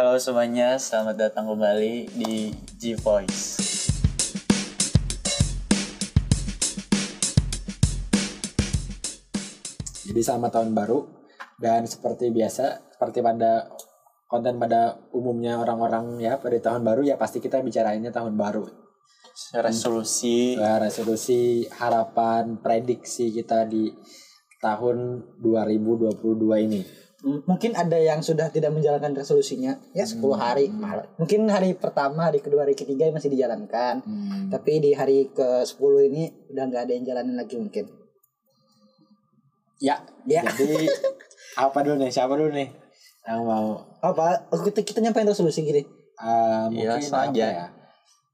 Halo semuanya, selamat datang kembali di G Voice. Jadi selamat tahun baru dan seperti biasa, seperti pada konten pada umumnya orang-orang ya pada tahun baru ya pasti kita bicarainnya tahun baru. Resolusi Ya, resolusi, harapan, prediksi kita di tahun 2022 ini. M- mungkin ada yang sudah tidak menjalankan resolusinya ya 10 hari malah. mungkin hari pertama hari kedua hari ketiga masih dijalankan tapi di hari ke 10 ini udah nggak ada yang jalanin lagi mungkin Ya, Ya. jadi apa dulu nih? Siapa dulu nih yang mau? apa Oh, kita kita nyampein resolusi gini Iya, mungkin langsung apa aja. ya?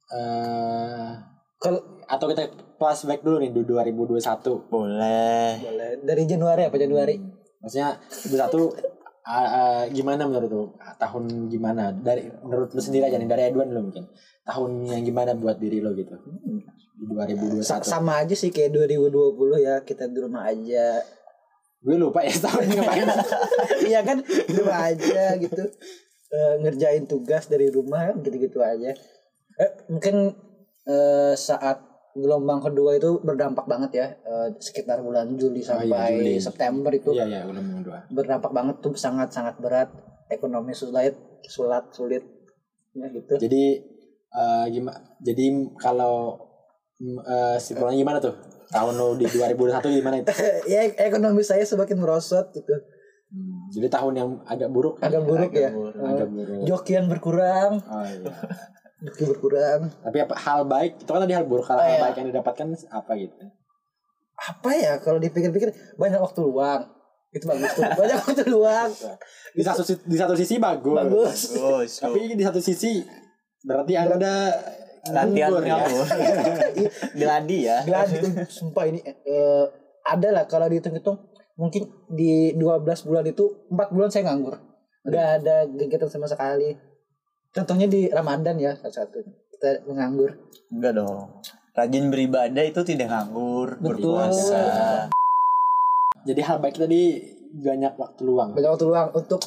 Eh, kalau atau kita flashback dulu nih di 2021. boleh. boleh dari Januari apa Januari Maksudnya 2021 ah, ah, gimana menurut lu? Tahun gimana? Dari menurut lu sendiri aja nih dari Edwan dulu mungkin. Tahun yang gimana buat diri lo gitu? Di 2021. Sa- sama aja sih kayak 2020 ya kita di rumah aja Gue lupa ya tahun ngapain. iya kan di rumah aja gitu Eh, ngerjain tugas dari rumah gitu-gitu aja eh, mungkin eh, saat gelombang kedua itu berdampak banget ya eh, sekitar bulan Juli Oh, iya, sampai Juli. September itu Iya iya berdampak banget tuh sangat sangat berat ekonomi sulit sulit sulit ya gitu Jadi gimana? Jadi kalau mm, eh, simpulannya gimana tuh? Tahun lo di 2021 gimana itu? ya ekonomi saya semakin merosot gitu Hmm, Jadi tahun yang agak buruk. agak buruk agak ya buruk. Eh, Agak buruk. jokian berkurang Oh iya. joki berkurang Tapi apa hal baik? Itu kan tadi hal buruk. Hal, Oh, hal iya. baik yang didapatkan apa gitu? apa ya kalau dipikir-pikir banyak waktu luang itu bagus tuh banyak waktu luang Di satu di satu sisi bagus. bagus Bagus. Tapi di satu sisi berarti anda latihan ya. Geladi ya. Gladi tuh sumpah ini eh, ada lah kalau dihitung-hitung mungkin di 12 bulan itu 4 bulan saya nganggur nggak ada kegiatan sama sekali contohnya di Ramadan ya salah satu kita menganggur Enggak dong. Rajin beribadah itu tidak nganggur, Betul. berpuasa. Jadi hal baik tadi banyak waktu luang. banyak waktu luang untuk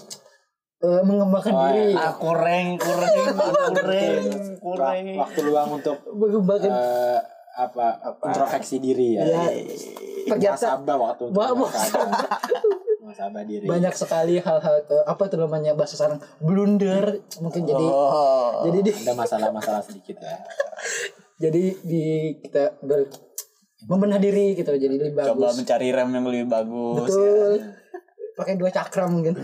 eh, mengembangkan Oh, diri Ah, kurang, kurang, kurang, kurang. Wa- Waktu luang untuk mengembangkan eh, apa, introspeksi diri ya. ya ternyata waktu untuk muhasabah. Muhasabah diri. banyak sekali hal-hal eh, apa itu namanya bahasa sekarang blunder mungkin jadi Oh. jadi di Ada masalah-masalah sedikit ya. jadi di kita ber membenah diri gitu jadi lebih bagus Coba mencari rem yang lebih bagus. betul ya. pakai dua cakram mungkin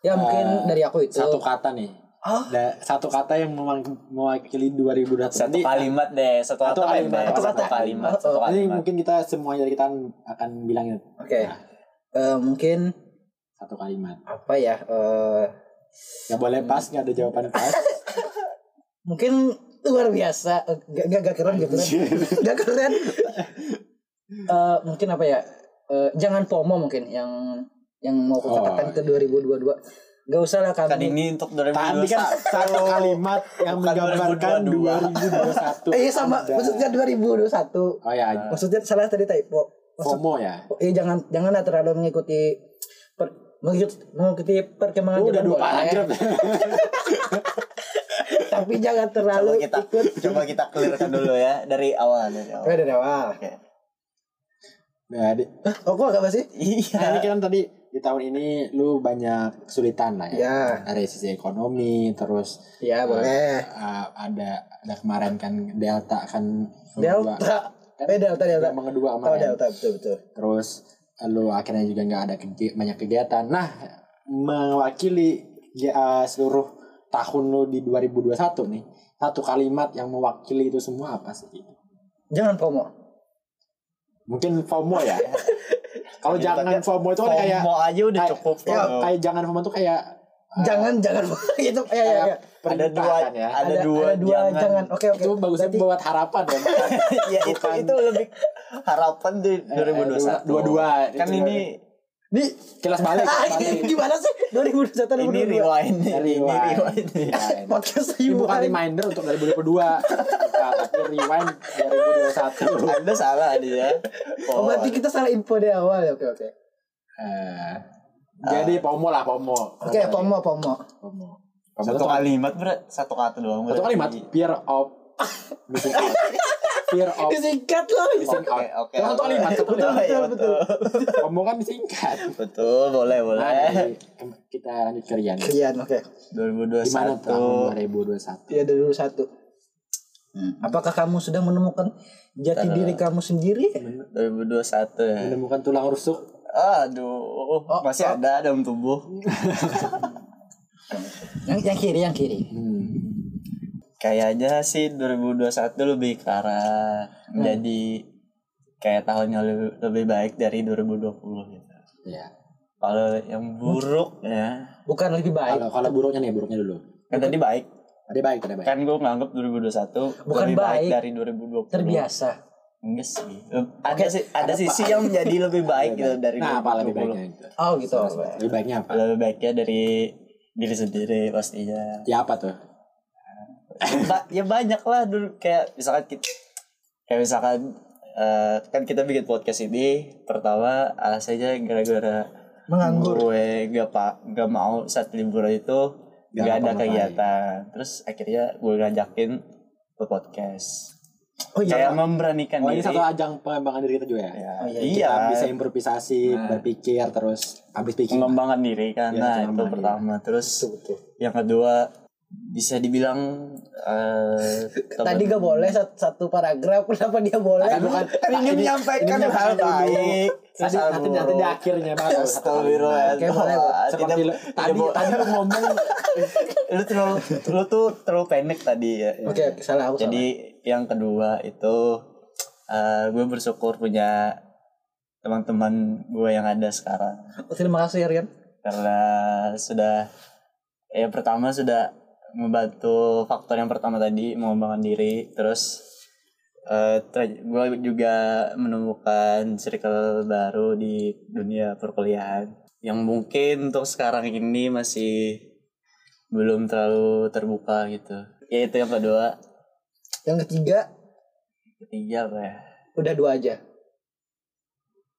ya mungkin dari aku itu Eh, Satu kata nih. Ah. Da- satu kata yang memang mewakili 2021. Satu Nanti- kalimat deh, satu Satu kata kalimat, deh, satu satu kata. kalimat, satu Oh, Ini kalimat. mungkin kita semua dari kita akan bilangin oke Nah. Eh, mungkin satu kalimat. apa ya eh, Gak boleh pas, gak ada jawaban pas. mungkin luar biasa. Eh, gak, gak, gak keren gak keren gak keren. Eh, mungkin apa ya Eh, jangan FOMO mungkin yang yang mau aku Oh, katakan ke 2022 gak usah lah Kan kami ini untuk Tadi 2021. kan satu kalimat yang menggambarkan 2022. 2021. eh iya, sama. Maksudnya 2021 Oh ya, maksudnya salah tadi typo FOMO ya. eh jangan janganlah terlalu mengikuti per, mengikuti, mengikuti perkembangan udah dua ya. paragraf. tapi jangan Coba terlalu kita ikut coba kita clearkan dulu ya dari awal dari awal. Oh, dari awal Oke. Nah, di, oh kok sih nah, ini Iya. kan tadi di tahun ini lu banyak kesulitan lah ya. ya Dari sisi ekonomi, terus ya boleh uh, ada ada kemarin kan Delta kan delta eh delta delta gelombang kedua oh kemarin. delta betul betul Terus lu akhirnya juga nggak ada kegi- banyak kegiatan. Nah, mewakili uh, seluruh tahun lu di 2021 nih, satu kalimat yang mewakili itu semua apa sih? jangan FOMO Mungkin FOMO ya. Kalau jangan FOMO itu kan kayak FOMO aja udah kayak- cukup. ya, FOMO. kayak jangan FOMO itu kayak jangan jangan gitu ya ya, ya. ada dua ya. ada, dua, ada dua jangan, jangan. oke oke Itu bagusnya Berarti- buat harapan ya. bukan- ya itu itu lebih harapan di 2021. dua-dua. Kan Itu ini Nih, Kilas balik. ah, balik. ini gimana sih 2021 ini 2022? rewind ini Rewind. rewind. Rewind. Podcast Ini bukan rewind. reminder untuk 2022 Bukan, tapi rewind 2021 Anda salah dia. Oh, berarti kita salah info dari awal ya. Oke, oke. Eh, Jadi pomo lah pomo. Oke, pomo pomo. Pomo. Satu kalimat berat, satu kata doang. Satu kalimat. Fear of missing out. Fear of Disingkat loh. missing out. Oke, oke. Satu kalimat. Satu Betul, iya, betul. Pomo kan disingkat. Betul, boleh, Nah, boleh. jadi kita lanjut ke Rian. Rian, oke. Gimana 2021. tahun 2021? Ya dari dulu satu. Apakah kamu sudah menemukan jati Bentar. diri kamu sendiri? 2021 ya. Menemukan tulang rusuk. Aduh, masih ada dalam tubuh. Yang yang kiri, yang kiri. Hmm. Kayaknya sih 2021 lebih ke arah menjadi kayak tahun yang lebih, lebih baik dari 2020 gitu. Ya. Kalau yang buruk ya, Bukan lebih baik. Kalau kalau buruknya nih, buruknya dulu. kan tadi baik. Tadi baik, tadi baik. Kan gue nganggap 2021 Bukan lebih baik baik. dari 2020. Terbiasa. Enggak sih. Ada sih ada sisi yang menjadi lebih baik gitu dari Nah, apa lebih 2020. baiknya itu? Oh gitu. Lebih baiknya apa? Lebih baiknya dari diri sendiri pastinya. Ya apa tuh? Ba- ya banyak lah dulu kayak misalkan kita kayak misalkan eh, kan kita bikin podcast ini pertama alasannya gara-gara Menganggur. gue gak pak gak mau saat liburan itu Gak gak, ada kegiatan terus akhirnya gue ngajakin ke podcast Oh iya. kayak memberanikan Oh ini diri satu ajang pengembangan diri kita juga ya? Ya, Oh, iya, iya, Kita bisa improvisasi, Nah. berpikir, terus habis pikir. mengembangkan diri kan Iya, nah itu mengembangkan pertama terus Betul, betul. yang kedua bisa dibilang eh Tadi gak boleh satu, satu paragraf, kenapa dia boleh? Kan bukan ingin menyampaikan ini hal baik Nanti, nanti, nanti di akhirnya baru satu Astagfirullah. Oke, boleh, Bu. Seperti lu, tadi tadi lu ngomong lu terlalu lu tuh terlalu pendek tadi ya. Oke, oke, salah aku Jadi yang kedua itu eh gue bersyukur punya teman-teman gue yang ada sekarang. Oh, Terima kasih Rian. karena sudah ya pertama sudah membantu faktor yang pertama tadi mengembangkan diri terus eh gue juga menemukan circle baru di dunia perkuliahan yang mungkin untuk sekarang ini masih belum terlalu terbuka gitu ya itu yang kedua Yang ketiga ketiga apa ya udah dua aja.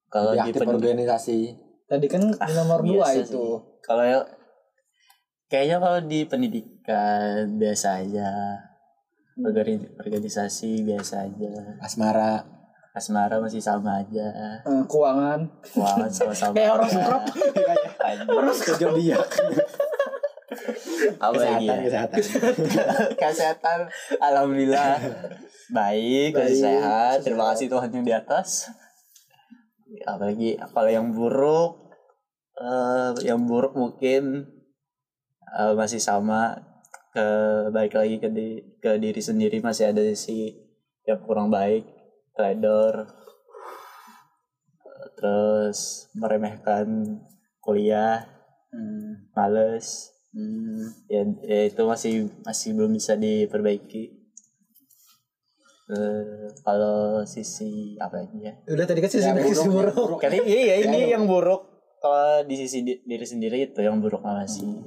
kalau di aktif Organisasi. Tadi kan Ah, di nomor dua itu. Kalau ya- kayaknya kalau di pendidikan biasa aja. Organi- Organisasi biasa aja. asmara. Asmara masih sama aja. Eh, keuangan. Wah, sama-sama. Kayak horoskop. Kerja dia. Apa lagi Kesehatan, ya? kesehatan. Kesehatan, alhamdulillah baik, Baik, sehat. Terima kasih Tuhan yang di atas. Apalagi kalau yang buruk, eh, yang buruk mungkin eh, masih sama ke baik lagi ke di, ke diri sendiri masih ada sisi yang kurang baik, trader, terus meremehkan kuliah, Hmm. males, Hmm. ya, ya itu masih masih belum bisa diperbaiki Eh, kalau sisi apa lagi ya Udah tadi kan sisi Ya, baik, sisi buruk, buruk. buruk. kali iya ini Ya, yang buruk kalau di sisi di- diri sendiri itu yang buruk masih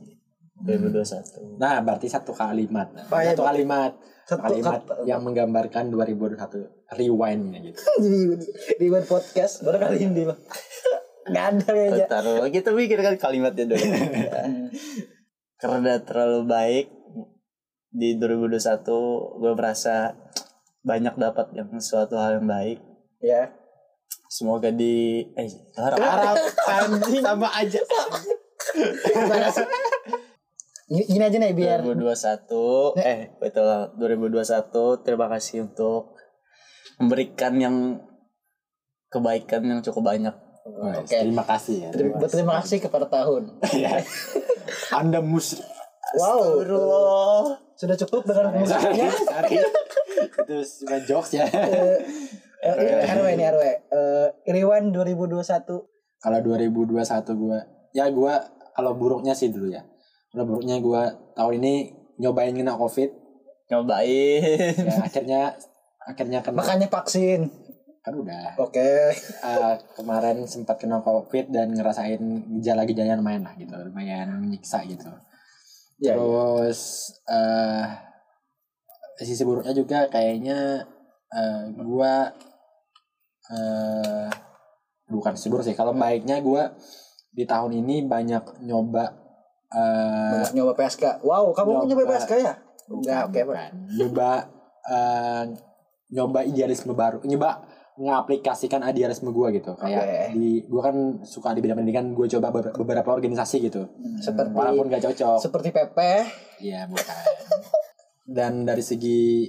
2021 Nah, berarti satu kalimat. Ya, Satu Pak? kalimat. Satu kalimat kata- yang menggambarkan 2021 rewind-nya gitu. Jadi ribet podcast baru kali ini loh. Gak ada kayaknya. taruh kita pikirkan kalimatnya dulu karena terlalu baik. Di 2021 gue merasa banyak dapat yang suatu hal yang baik. Ya. semoga di eh harap Harap sama aja. Gini, gini aja nih biar. 2021 eh. betul. 2021 terima kasih untuk memberikan yang kebaikan yang cukup banyak Oke. Terima kasih ya. Terima, berterima kasih kepada tahun. Ya. Anda musrik. Wow. Sudah cukup dengan musiknya. Itu cuma jokes ya. Eh, eh, ini RW ini RW. Eh, Iriwan 2021. Kalau 2021 gua ya gua kalau buruknya sih dulu ya. Kalau buruknya gua tahun ini nyobain kena Covid nyobain ya akhirnya akhirnya kena Makanya vaksin. Kan udah Oke. Eh, kemarin sempat kena covid dan ngerasain gejala-gejala lumayan lah gitu lumayan menyiksa gitu Ya, ya. terus eh sisi buruknya juga kayaknya eh gua eh bukan sisi buruk sih kalau baiknya gua di tahun ini banyak nyoba eh Banyak nyoba PSK. Wow, kamu Nyoba. nyoba PSK ya? Enggak, oke, bukan. nyoba eh, nyoba idealisme baru nyoba ngaplikasikan idealisme gue gitu kayak Oke. di gue kan suka di bidang pendidikan gue coba beber- beberapa organisasi gitu Seperti walaupun gak cocok seperti PP. Iya bukan. Dan dari segi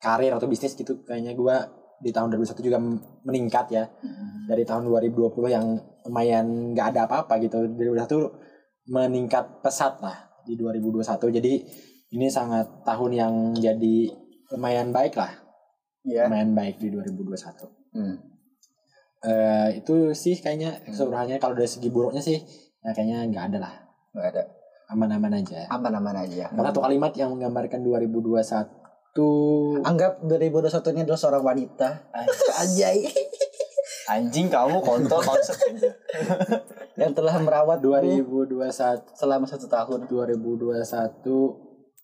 karir atau bisnis gitu kayaknya gua di tahun 2021 juga meningkat ya. Dari tahun 2020 yang lumayan nggak ada apa-apa gitu. 2021 meningkat pesat lah di 2021. Jadi ini sangat tahun yang jadi lumayan baik lah. Iya. Lumayan baik di 2021. Hmm. Eh itu sih kayaknya keseluruhannya kalau dari segi buruknya sih ya kayaknya nggak ada lah. Nggak ada. Aman-aman aja. Aman-aman aja. Karena satu kalimat yang menggambarkan 2021 Anggap 2021 ini adalah seorang wanita. Anjay. Anjing kamu kontol konsep yang telah merawat 2021 selama satu tahun. 2021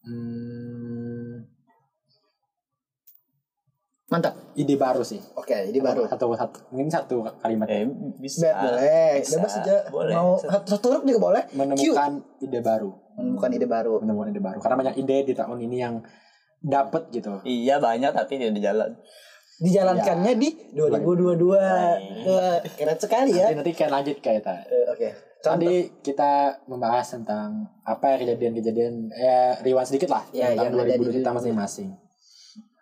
hmm, Mantap. ide baru sih. Oke, ini baru. Satu satu mungkin satu kalimat Eh bisa. Be- boleh. bisa. Bebas aja. Boleh. Mau satu, satu huruf juga boleh. menemukan ide baru. Menemukan ide baru. Menemukan ide baru. Karena banyak ide di tahun ini yang dapet gitu. Iya banyak tapi tidak di jalan. Dijalankannya di 2022. Wah, Keren sekali ya. Nanti nanti kan lanjut kayak tadi. Eh, Oke. Contoh. Tadi kita membahas tentang apa ya kejadian-kejadian ya riwan sedikit lah Ya, tentang yang ada 2000 di kita masing-masing.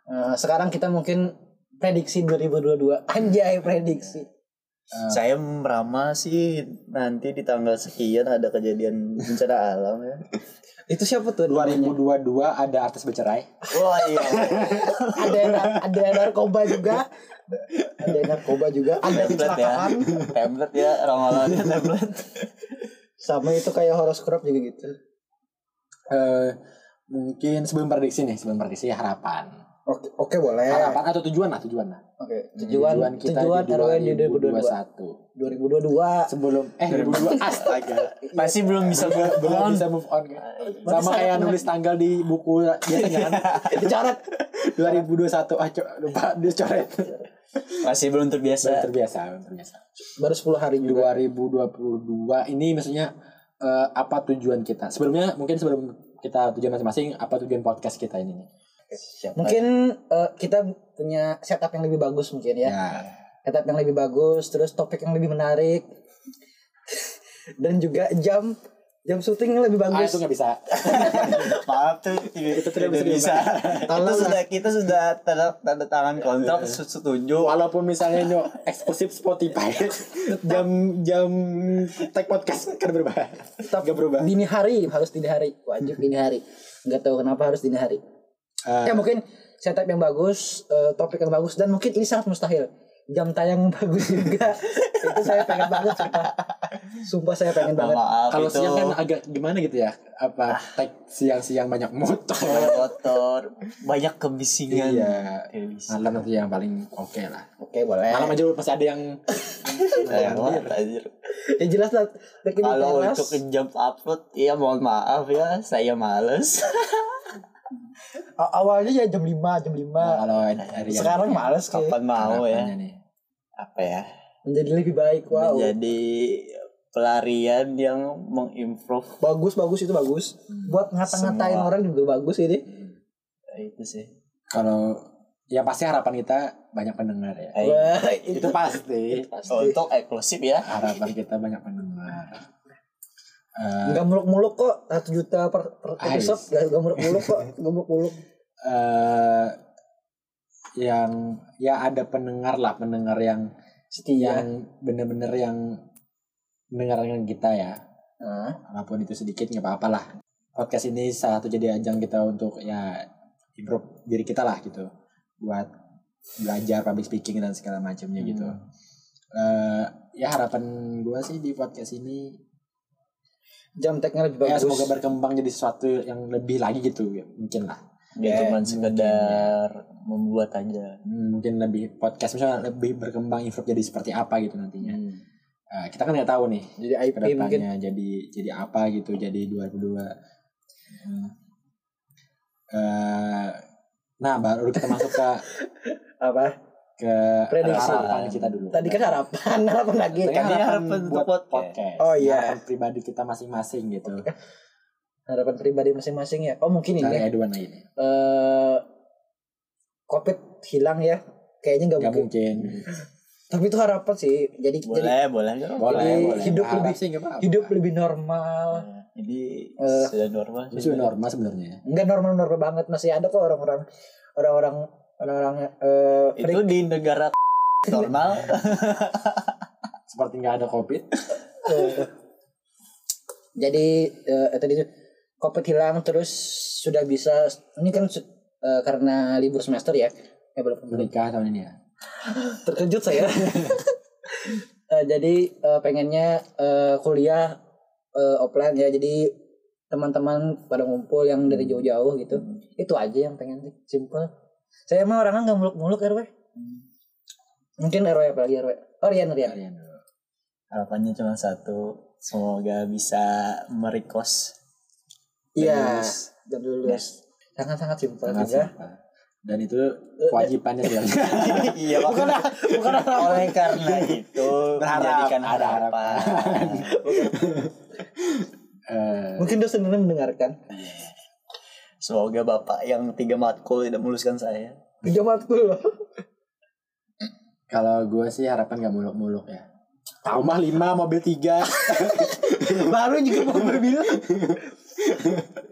Eh, sekarang kita mungkin prediksi 2022. Anjay, prediksi. Saya merama sih nanti di tanggal sekian ada kejadian bencana alam ya. Itu siapa tuh? 2022 ada artis bercerai. Wah iya. ada yang ada yang narkoba juga. Ada yang narkoba juga. Ada Template ya. kecelakaan. Template ya ramalannya template. Sama itu kayak horoscope juga gitu. Eh mungkin sebelum prediksi nih, sebelum prediksi harapan. Oke, oke boleh. Harapan atau tujuan lah, tujuan lah. Oke, tujuan kita tujuan di RW di 2022. 2021. 2022. Sebelum eh 2022 astaga. Masih belum bisa Belum, bisa move on kan. Sama kayak nulis tanggal di buku biasanya kan. Dicoret. 2021 ah lupa dicoret. Masih belum terbiasa. Belum terbiasa, belum terbiasa. Baru 10 hari juga. 2022 ini maksudnya eh, apa tujuan kita? Sebelumnya mungkin sebelum kita tujuan masing-masing apa tujuan podcast kita ini nih? Mungkin eh, kita punya setup yang lebih bagus mungkin ya. Ya. Setup yang lebih bagus, terus topik yang lebih menarik. Dan juga jam jam syuting yang lebih Ah bagus. itu nggak bisa. Maaf tuh Itu tidak tidak bisa bisa. kita Tolong lah. sudah kita sudah tanda tanda tangan kontrak setuju. Walaupun misalnya nyo eksklusif Spotify jam jam tag podcast kan berubah. Tetap Gak berubah. dini hari harus dini hari wajib dini hari nggak tahu kenapa harus dini hari Eh, ya mungkin setup yang bagus eh, topik yang bagus dan mungkin ini sangat mustahil jam tayang yang bagus juga itu saya pengen banget sumpah sumpah saya pengen banget kalau siang kan agak gimana gitu ya? Apa tag siang-siang banyak motor. banyak kotor, banyak kebisingan. Iya. Malam nanti yang paling oke lah. oke boleh Malam aja masih ada yang ya jelas lah Kalau untuk jam upload, ya mohon maaf ya, saya males. Awalnya ya jam 5 jam 5 kalau hari sekarang males kayak Kapan mau ya? harapannya nih. Apa ya? menjadi lebih baik wow Menjadi pelarian yang mengimprove bagus bagus itu bagus buat ngata-ngatain orang juga bagus ini itu sih. Kalau ya pasti harapan kita banyak pendengar ya. Eh, Wah, itu Itu pasti. Untuk eksklusif ya. Harapan kita banyak pendengar. Enggak muluk-muluk kok satu juta per, per episode. Yes. Gak, muluk-muluk kok Gak muluk-muluk. Eh, yang ya ada pendengar lah pendengar yang Setia yang bener-bener yang mendengarkan kita ya. Nah, walaupun itu sedikit nggak apa-apa lah. Podcast ini salah satu jadi ajang kita untuk ya improve diri kita lah gitu. Buat belajar public speaking dan segala macamnya gitu. Eh, ya harapan gue sih di podcast ini Jam tagnya lebih ya bagus. semoga berkembang jadi sesuatu yang lebih lagi gitu ya mungkin lah. Dia Eh, cuma sekedar membuat aja. Hmm, mungkin lebih podcast misalnya lebih berkembang improve jadi seperti apa gitu nantinya. Hmm. Eh, kita kan nggak tahu nih Jadi IP mungkin. jadi jadi apa gitu jadi 2002 Hmm. Eh, nah baru kita masuk ke Apa ke Prediksi. harapan kita dulu. Tadi kan harapan, harapan lagi. Tadi Kan harapan harapan untuk buat podcast. podcast. Oh, iya. Harapan pribadi kita masing-masing gitu. Harapan pribadi masing-masing ya. Oh mungkin ini. Dari ya. Edwan ini. Eh, Covid hilang ya. Kayaknya nggak Gak mungkin. mungkin. Tapi itu harapan sih. Jadi jadi boleh boleh nggak apa-apa. Boleh, Jadi boleh. hidup Harap lebih- sih nggak apa-apa. hidup lebih normal. jadi Eh, sudah normal sudah normal sebenarnya. Enggak normal-normal banget masih ada kok orang-orang orang-orang orang-orang eh itu di negara normal. Seperti nggak ada covid. Eh, jadi eh, tadi itu covid hilang terus sudah bisa ini kan eh, karena libur semester ya ya belum Menikah tahun ini ya. terkejut saya. Eh, jadi eh, pengennya eh, kuliah eh, offline ya jadi teman-teman pada ngumpul yang dari jauh-jauh gitu. Itu aja yang pengen sih simple saya mah orangnya nggak muluk-muluk RW mungkin RW apa lagi RW oh Rian Rian. Dulu. harapannya cuma satu semoga bisa merequest. Iya dan lulus sangat-sangat simpel Sangat juga. simpel. Dan itu kewajibannya sebenarnya. iya bukan bukan oleh karena itu Berharap, menjadikan ada harapan. Eh, mungkin dosen mendengarkan semoga bapak yang tiga matkul tidak meluluskan saya tiga matkul kalau gue sih harapan nggak muluk-muluk ya. Rumah lima, mobil tiga. baru juga mau berbilang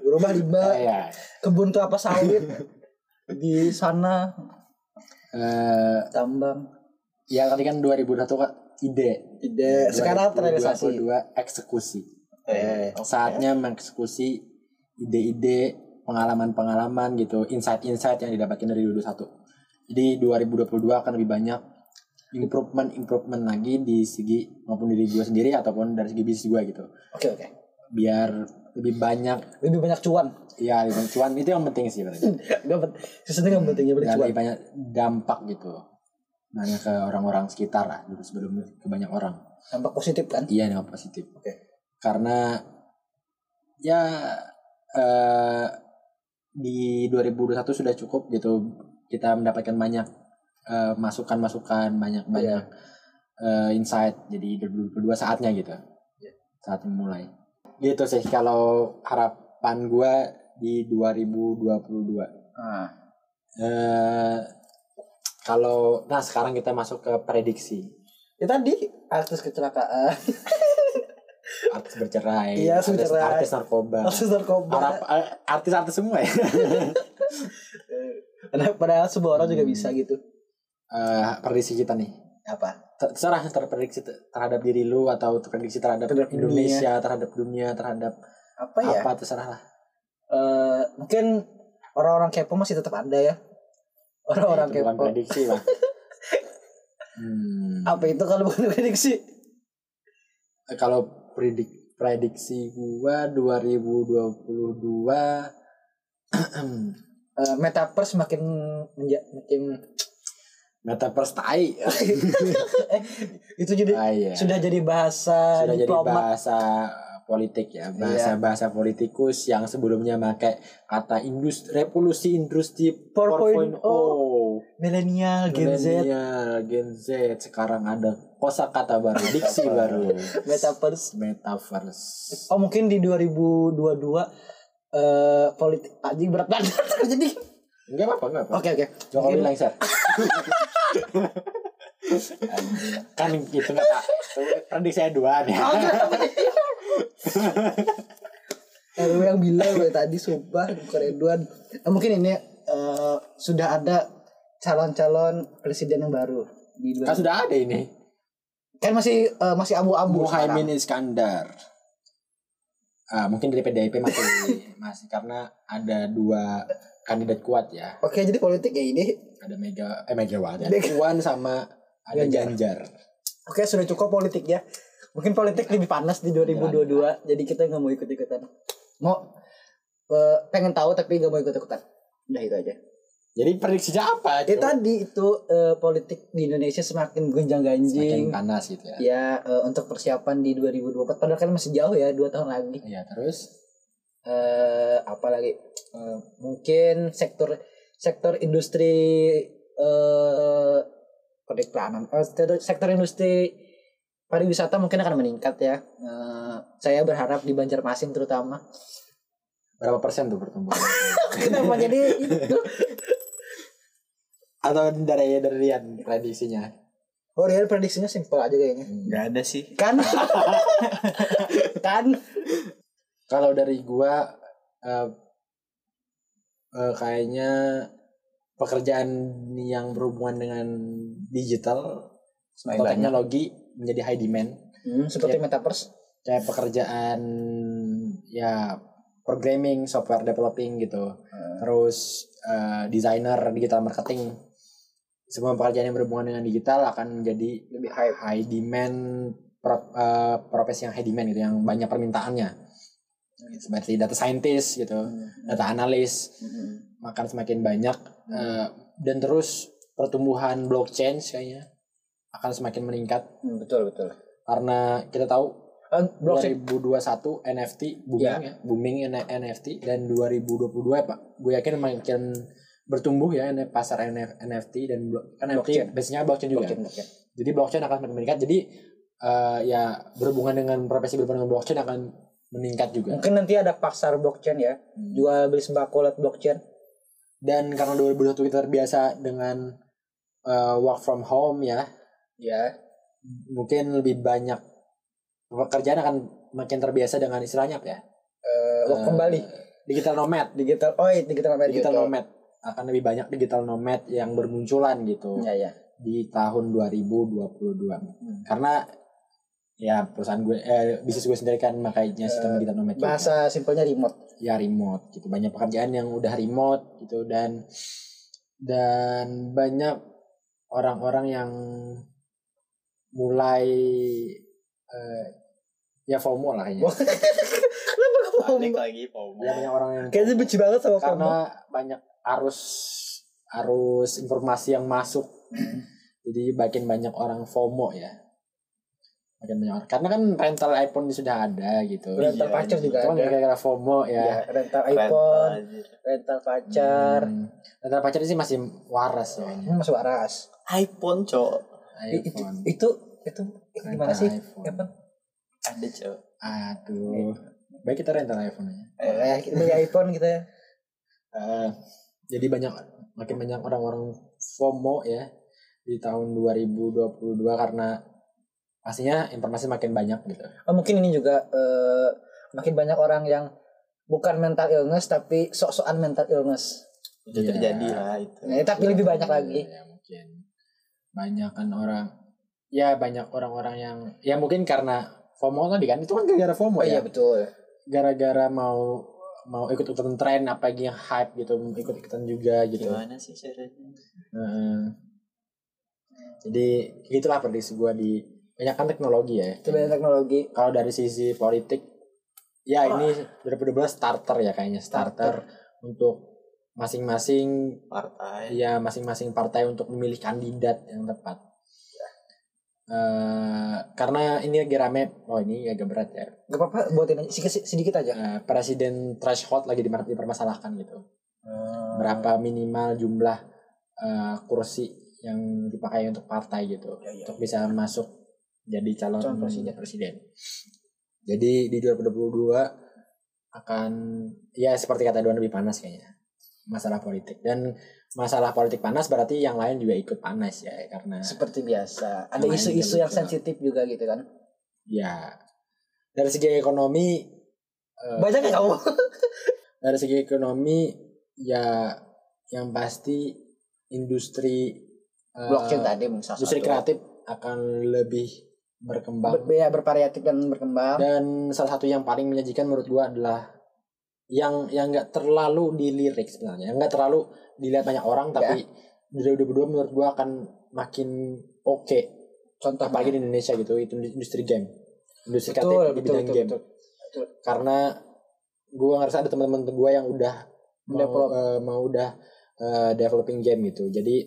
rumah lima ya. kebun kelapa sawit di sana Eh, tambang ya tadi kan 2021 kan ide. ide sekarang terrealisasi 2022 eksekusi. eh Oke. Saatnya mengeksekusi ide-ide, pengalaman-pengalaman gitu, insight-insight yang didapatkan dari 2021. Jadi 2022 akan lebih banyak improvement-improvement lagi di segi maupun diri gue sendiri ataupun dari segi bisnis gue gitu. oke oke Biar lebih banyak lebih banyak cuan ya lebih banyak cuan itu yang penting sih berarti. penting sesuatu penting yang penting Dan cuan lebih banyak dampak gitu. Nanya ke orang-orang sekitar lah dulu sebelum ke banyak orang. dampak positif kan Iya yang positif. Oke. Karena ya eh, di 2021 sudah cukup gitu kita mendapatkan banyak eh, masukan-masukan, banyak-banyak eh, insight. Jadi 2022 saatnya gitu. Saat memulai. Gitu sih kalau harapan gua di 2022. nah, Eh kalau nah sekarang kita masuk ke prediksi. ya tadi artis kecelakaan artis bercerai, Iya, artis artis, bercerai. artis narkoba, artis narkoba Harap- eh, artis-artis semua ya. padahal, semua orang juga bisa gitu Eh, prediksi kita nih, apa Ter- terserah terprediksi ter- terhadap diri lu atau terprediksi terhadap, Terhadap Indonesia, terhadap dunia, terhadap apa ya apa terserah lah. Eh, mungkin orang-orang kepo masih tetap ada ya orang-orang Itu bukan kepo prediksi lah. hmm. apa itu kalau bukan prediksi Kalau predik prediksi gua 2022 Eh, metaverse makin menja- makin metaverse tai. eh, itu jadi Ah, iya. sudah jadi bahasa sudah jadi diplomat. bahasa politik ya. Bahasa bahasa politikus yang sebelumnya pakai kata industri revolusi industri 4.0. 4.0 milenial Gen Z. Millennial, Gen Z. Sekarang ada kosakata baru diksi baru. Metaverse. Metaverse. Oh mungkin di 2022 eh politik anjing berat banget jadi enggak apa enggak apa oke oke. Jokowi Mungkin- lengser. Kan gitu nggak tak prediksi saya dua nih Oh, kenapa nih? RW yang bilang dari tadi sumpah bukan Edwan. Eh, mungkin ini eh, sudah ada calon-calon presiden yang baru di kan sudah ada ini kan masih eh, masih abu-abu Muhaimin. Iskandar. Ah, mungkin dari PDIP masih masih karena ada dua kandidat kuat ya. Oke, jadi politik ya ini. Ada Mega eh Megawati, ada. Puan sama ada Ganjar. Ganjar. Oke, sudah cukup politik ya. Mungkin politik lebih panas di 2022, jadi kita nggak mau ikut-ikutan. Mau eh, pengen tahu tapi nggak mau ikut-ikutan. Udah itu aja. Jadi prediksinya apa? Ya Cuk? tadi itu eh, politik di Indonesia semakin Semakin gonjang-ganjing. panas gitu ya. Ya eh, untuk persiapan di 2024 padahal kan masih jauh ya dua tahun lagi. Iya, terus eh apa lagi Eh, mungkin sektor sektor industri eh periklanan Eh, sektor- industri pariwisata mungkin akan meningkat ya Eh, saya berharap di Banjarmasin terutama Berapa persen tuh pertumbuhan? kenapa jadi itu Atau dari dari Rian prediksinya? oh real prediksinya simpel aja kayaknya Nggak ada sih. kan kan Kalau dari gua eh, eh, kayaknya pekerjaan yang berhubungan dengan digital atau banyak. teknologi menjadi high demand. Hmm, seperti Ya. metaverse Kayak pekerjaan ya programming, software developing gitu. Terus eh, designer, digital marketing. Semua pekerjaan yang berhubungan dengan digital akan menjadi lebih hype high demand pro- eh, profesi yang high demand gitu yang banyak permintaannya. Seperti data scientist gitu data analis Hmm. akan semakin banyak eh, dan terus pertumbuhan blockchain kayaknya akan semakin meningkat. Hmm, betul betul. Karena kita tahu Eh, blockchain 2021 NFT booming Ya. ya, booming NFT dan 2022 pak. Gue yakin makin bertumbuh ya pasar NF NFT dan kan Blockchain. NFT biasanya blockchain. juga. Blockchain blockchain. Jadi blockchain akan semakin meningkat. Jadi eh, ya berhubungan dengan profesi berhubungan dengan blockchain akan meningkat juga. Mungkin nanti ada pasar blockchain ya. Jual beli sembako lewat blockchain. Dan karena 2021 kita terbiasa dengan eh, work from home ya ya. mungkin lebih banyak pekerjaan akan makin terbiasa dengan istilahnya apa ya? Eh, work Eh, kembali digital nomad. Digital oh iya, digital nomad digital gitu. nomad akan lebih banyak digital nomad yang bermunculan gitu ya ya di tahun 2022 karena ya perusahaan gue eh, bisnis gue sendiri kan makanya sistem digital nomad juga. bahasa simpelnya remote. Ya remote gitu. Banyak pekerjaan yang udah remote gitu dan dan banyak orang-orang yang mulai eh, ya FOMO lah kayaknya. Kenapa kamu Balik lagi FOMO. ya banyak orang yang kayaknya benci banget sama karena kamu banyak arus arus informasi yang masuk. Jadi makin banyak orang FOMO ya. Makin banyak orang. Karena kan rental iPhone sudah ada gitu. Rental Iya, pacar juga cuma ada. gara-gara FOMO ya, ya, rental Rental iPhone aja. rental pacar. Hmm. rental pacar sih masih waras ya ini masuk waras. iPhone cok. Itu iPhone. itu itu gimana Rental sih? iPhone. iPhone Ada cok. aduh. Baik kita rental iPhone aja eh kita iPhone kita ya. Eh, jadi banyak makin banyak orang-orang FOMO ya di tahun 2022 karena pastinya informasi makin banyak gitu. Oh, mungkin ini juga eh, makin banyak orang yang bukan mental illness tapi sok-sokan mental illness. Itu Iya. terjadi lah itu. Nah, tapi lebih banyak lagi. Ya, mungkin banyak kan orang ya banyak orang-orang yang ya mungkin karena FOMO tadi kan itu kan gara-gara FOMO Oh ya. iya betul. Gara-gara mau mau ikut-ikutan tren apa yang hype gitu, ikut-ikutan juga gitu. Gimana sih caranya? Heeh. Jadi gitulah prediksi gue di banyak kan teknologi ya. Itu banyak teknologi. Kalau dari sisi politik, ya ini 2012 starter ya kayaknya starter, untuk masing-masing Partai. ya masing-masing partai untuk memilih kandidat yang tepat. Eh, karena ini lagi rame, oh ini agak berat ya. Gak apa-apa buatin aja sedikit, sedikit aja. Eh, presiden threshold lagi diper- dipermasalahkan gitu. Berapa minimal jumlah eh, kursi yang dipakai untuk partai gitu, Ya, ya. untuk bisa masuk jadi calon, presiden. presiden. Jadi di 2022 akan ya seperti kata Duan lebih panas kayaknya masalah politik dan masalah politik panas berarti yang lain juga ikut panas ya karena Seperti biasa. Ada isu-isu yang sensitif juga gitu kan. ya dari segi ekonomi eh, Banyak ya kamu? dari segi ekonomi ya yang pasti industri eh, Blockchain tadi mungkin salah industri satu. kreatif akan lebih berkembang Ber- ya, bervariatif dan berkembang. dan salah satu yang paling menyajikan menurut gua adalah yang yang nggak terlalu dilirik sebenarnya nggak terlalu dilihat banyak orang tapi di 2022 menurut gua akan makin oke Contoh apalagi di Indonesia gitu itu industri game industri betul, kreatif di betul, bidang betul, game betul. karena gua ngerasa ada teman-teman gua yang udah mau eh, mau udah eh, developing game gitu jadi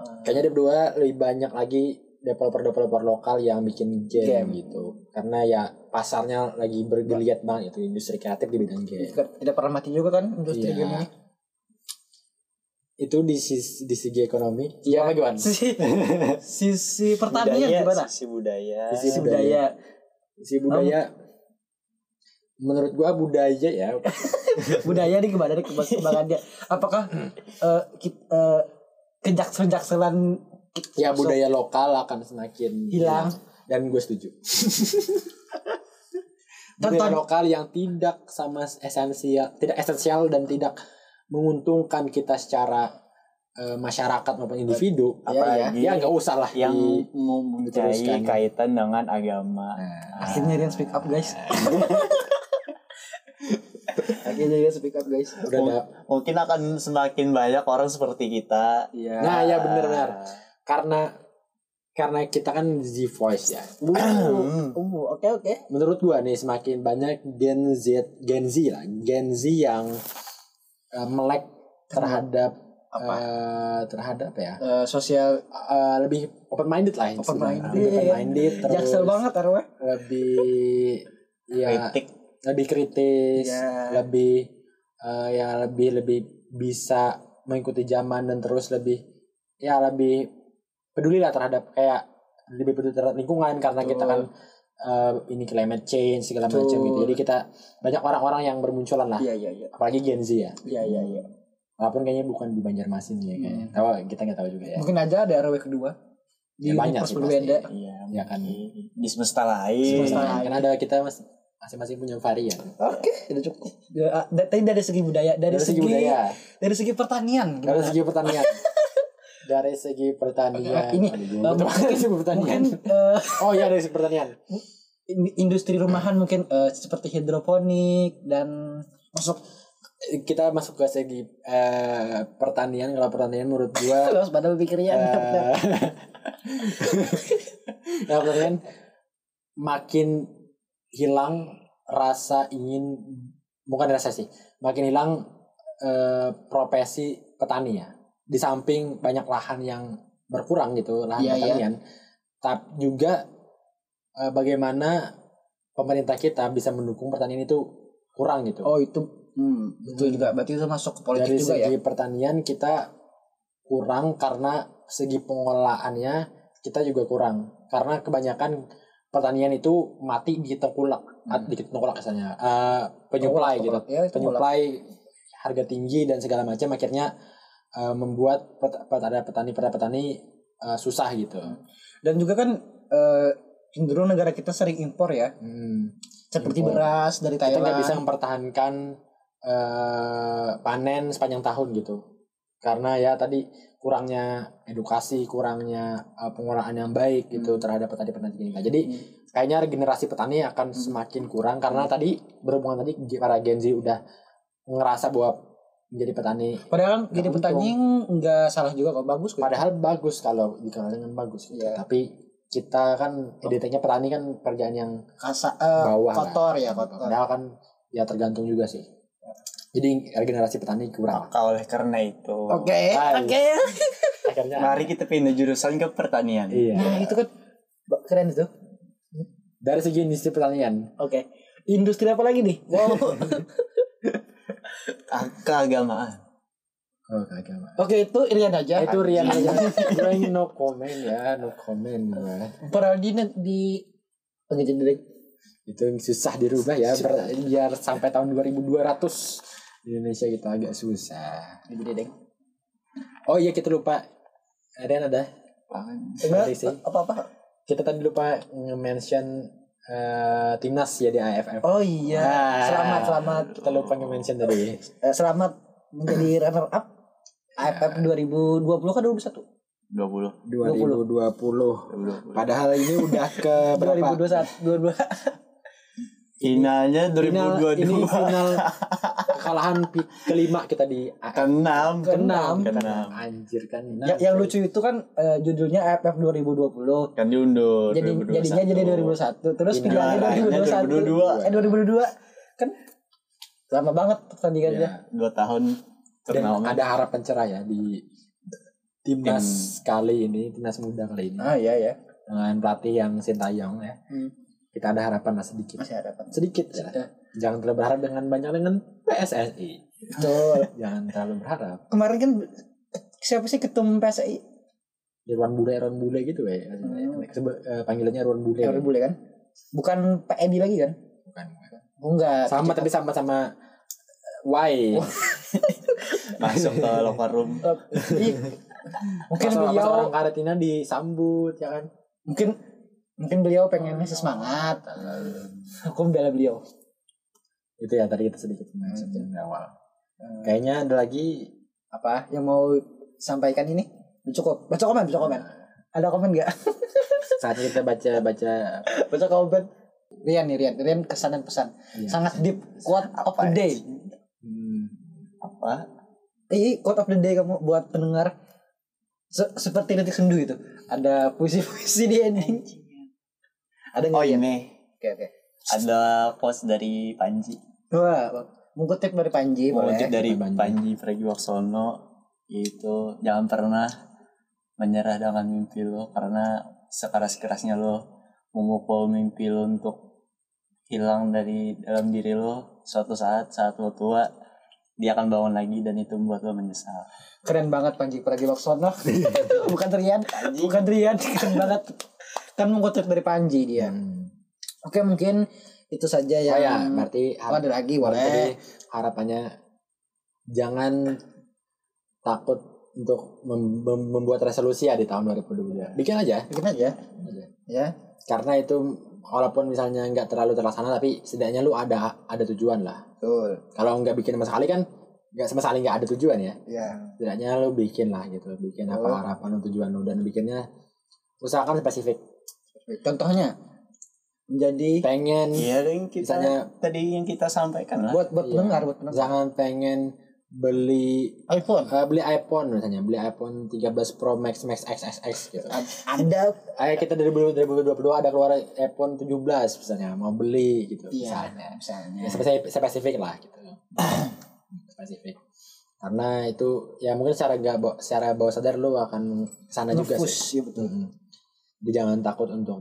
Hmm. kayaknya dia berdua lebih banyak lagi developer-developer lokal yang bikin game, Game. gitu karena ya pasarnya lagi bergeliat banget itu industri kreatif di bidang game Tidak, pernah mati juga kan industri Iya. game ini. Itu di sisi, di segi ekonomi. Iya, apa gimana? Sisi sisi pertanian budaya, gimana? sisi budaya Sisi Sisi budaya. Sisi budaya. Menurut gua budaya ya. budaya nih gimana nih kembang- kembangannya? Apakah eh, ki- eh, kejaksel-jakselan ya budaya lokal akan semakin Hilang. dan gue setuju. budaya lokal yang tidak sama esensial, tidak esensial dan tidak menguntungkan kita secara eh, masyarakat maupun individu. apalagi Ya nggak usah lah yang diteruskan. kaitan dengan agama akhirnya Rian speak up guys. akhirnya Rian speak up guys. udah ada. mungkin akan semakin banyak orang seperti kita Iya. Nah ya benar-benar karena karena kita kan Z voice ya. Uh, uh, oke oke. Menurut gua nih semakin banyak Gen Z Gen Z lah, Gen Z yang eh, melek terhadap Apa? eh, terhadap ya? Eh, sosial Eh, lebih open minded lah Open minded. open minded terus jaksel banget Arwah. lebih ya kritik lebih kritis Ya. lebih eh, ya lebih lebih bisa mengikuti zaman dan terus lebih ya lebih peduli lah terhadap kayak lebih peduli terhadap lingkungan karena kita kan eh, ini climate change segala macam gitu jadi kita banyak orang-orang yang bermunculan lah Iya iya iya. apalagi Gen Z ya Iya iya iya. walaupun kayaknya bukan di Banjarmasin ya kayaknya tahu kita nggak tahu juga ya Mungkin aja ada RW kedua. Di Ya, banyak sih berbeda. iya Ya kan. di- di semesta lain Semesta lain. kan ada kita mas- masing-masing punya varian Oke, sudah cukup. Ya, da- Tadi dari segi budaya, dari, dari segi, segi budaya dari segi pertanian. dari segi pertanian dari segi pertanian. Ini, dari segi pertanian. Mungkin oh ya dari segi pertanian. in- industri rumahan mungkin eh, seperti hidroponik dan masuk kita masuk ke segi eh, pertanian kalau pertanian menurut gua terus pada pikirnya eh, kalau pertanian makin hilang rasa ingin bukan rasa sih makin hilang profesi petani ya di samping banyak lahan yang berkurang gitu lahan Iya, iya. pertanian. Tapi juga eh, bagaimana pemerintah kita bisa mendukung pertanian itu kurang gitu. Oh itu hmm, betul juga. Berarti itu masuk ke politik dari juga segi ya pertanian kita kurang karena segi pengelolaannya kita juga kurang. Karena kebanyakan pertanian itu mati di tengkulak Hmm. di tengkulak kesannya Eh, penyuplai gitu. ya, itu penyuplai harga tinggi dan segala macam akhirnya eh, membuat pet, pet- ada petani pada petani eh, susah gitu. Dan juga kan eh, cenderung negara kita sering impor ya. Hmm. seperti Impor. beras dari kita Thailand. nggak bisa mempertahankan eh, panen sepanjang tahun gitu. Karena ya tadi kurangnya edukasi kurangnya eh, pengolahan yang baik gitu terhadap petani-petani kita jadi kayaknya regenerasi petani akan semakin kurang karena tadi berhubungan tadi para Gen Z udah ngerasa bahwa menjadi petani. Padahal kan jadi petani nggak salah juga kok bagus kok padahal bagus kalau dikelola dengan bagus gitu. Iya. tapi kita kan identiknya petani kan pekerjaan yang Kasa, eh, bawah kotor ya kotor. Padahal kan ya tergantung juga sih. Jadi regenerasi petani kurang. Maka oleh karena itu oke. Nice. oke. Akhirnya mari kita pindah jurusan ke pertanian. Iya. Nah itu kan keren itu. Dari segi industri pertanian. Oke. Industri apa lagi nih? wow keagamaan. Oh oke itu Irian aja. Itu Rian aja. Gue ini no comment ya no comment gue padahal di di pengen jadi itu yang susah dirubah ya ber- biar sampai tahun 2200 di Indonesia kita agak susah. Jadi deng. Oh iya kita lupa. Rian ada? Apa apa kita tadi lupa nge-mention eh, timnas ya di AFF oh iya. Ah. selamat selamat. Kita lupa nge-mention tadi. Eh, selamat menjadi runner up AFF 2020 kan 21 20 2020 padahal ini udah ke berapa? 2021 22 finalnya final 2022 ini final kekalahan pi- kelima kita di keenam. Keenam. keenam. Anjir kan Ya, yang lucu itu kan eh, judulnya AFF 2020 kan diundur jadi 2021. jadinya jadi 2021 terus Finalnya finalnya 2021 2022. eh 2022 kan lama banget pertandingannya. Ya. dua tahun dan ada harapan cerah ya di timnas kali ini timnas muda kali ini. Ah iya ya dengan pelatih yang Sintayong ya. Hmm. kita ada harapan lah sedikit. Masih harapan. Sedikit ya. Ya. jangan terlalu berharap dengan banyak dengan PSSI betul jangan terlalu berharap kemarin kan siapa sih ketum PSI? Irwan Bule, Irwan Bule gitu ya. Sebe- eh, panggilannya Irwan Bule. Yang Bule kan? Bukan Pak Edi lagi kan? Bukan, bukan. Oh, enggak. Sama tapi sama sama Y. masuk ke locker room Ih, mungkin beliau orang karantina disambut ya kan. mungkin mungkin beliau pengennya semangat. Aku membela beliau. Itu ya tadi kita sedikit bahas di awal. Kayaknya ada lagi Apa yang mau sampaikan ini? Cukup. Baca komen, baca komen. Ada komen nggak? saatnya kita baca baca baca komen. Rian nih Rian, Rian kesan dan pesan. Iya. Sangat deep. Quote of the day. hmm, apa Ih, quote of the day kamu buat pendengar Se- seperti detik sendu itu. Ada puisi-puisi di ending. Ada nggak? oh ini Oke oke. ada post dari Panji Wah, mengutip dari Panji boleh. mengutip dari Panji. Panji Pragiwaksono itu jangan pernah menyerah dengan mimpi lo karena sekeras kerasnya lo memukul mimpi lo untuk hilang dari dalam diri lo suatu saat saat lo tua dia akan bangun lagi dan itu membuat lo menyesal Keren banget Panji Pragiwaksono. bukan Rian, bukan Rian, keren banget. Kan mengutip dari Panji dia. hmm. Oke, mungkin itu saja Oh yang ya, berarti Oh, ada lagi berarti boleh. harapannya jangan takut untuk mem- mem- membuat resolusi ya di tahun 2022. Bikin aja. Bikin aja. Ya. Karena itu walaupun misalnya nggak terlalu terlaksana tapi setidaknya lu ada ada tujuan lah. Betul. Kalau nggak bikin sama sekali kan nggak sama sekali nggak ada tujuan ya. Ya. Setidaknya lu bikin lah gitu, bikin Oh. apa harapan lu tujuan lu dan bikinnya usahakan spesifik. Contohnya menjadi Pengen iya yang kita Misalnya- tadi yang kita sampaikan lah buat buat Iya. pendengar, buat pendengar. jangan pengen beli iPhone. eh, beli iPhone misalnya beli iPhone 13 Pro Max Max XXX gitu. Ada Kayak kita dari 2022 ada keluar iPhone 17 misalnya mau beli gitu iya, misalnya. misalnya. Ya, spesifik, spesifik lah gitu. spesifik. Karena itu ya mungkin secara gak secara bawah sadar lu akan ke sana juga sih. ya betul. Mm-mm. Jadi jangan takut untuk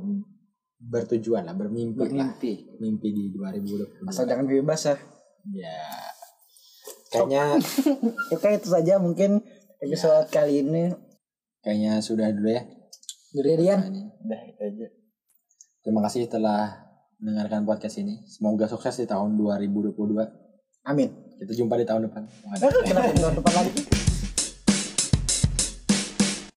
bertujuan lah, bermimpi, lah. Bermimpi. Mimpi di 2022. Asal jangan bebas ya. Ya. Kayaknya Oke, itu saja mungkin episode kali ini. kayaknya sudah dulu ya. Dari Rian. Udah itu aja Terima kasih telah mendengarkan podcast ini. Semoga sukses di tahun 2022. Amin. Kita jumpa di tahun depan. Kenapa tahun depan lagi?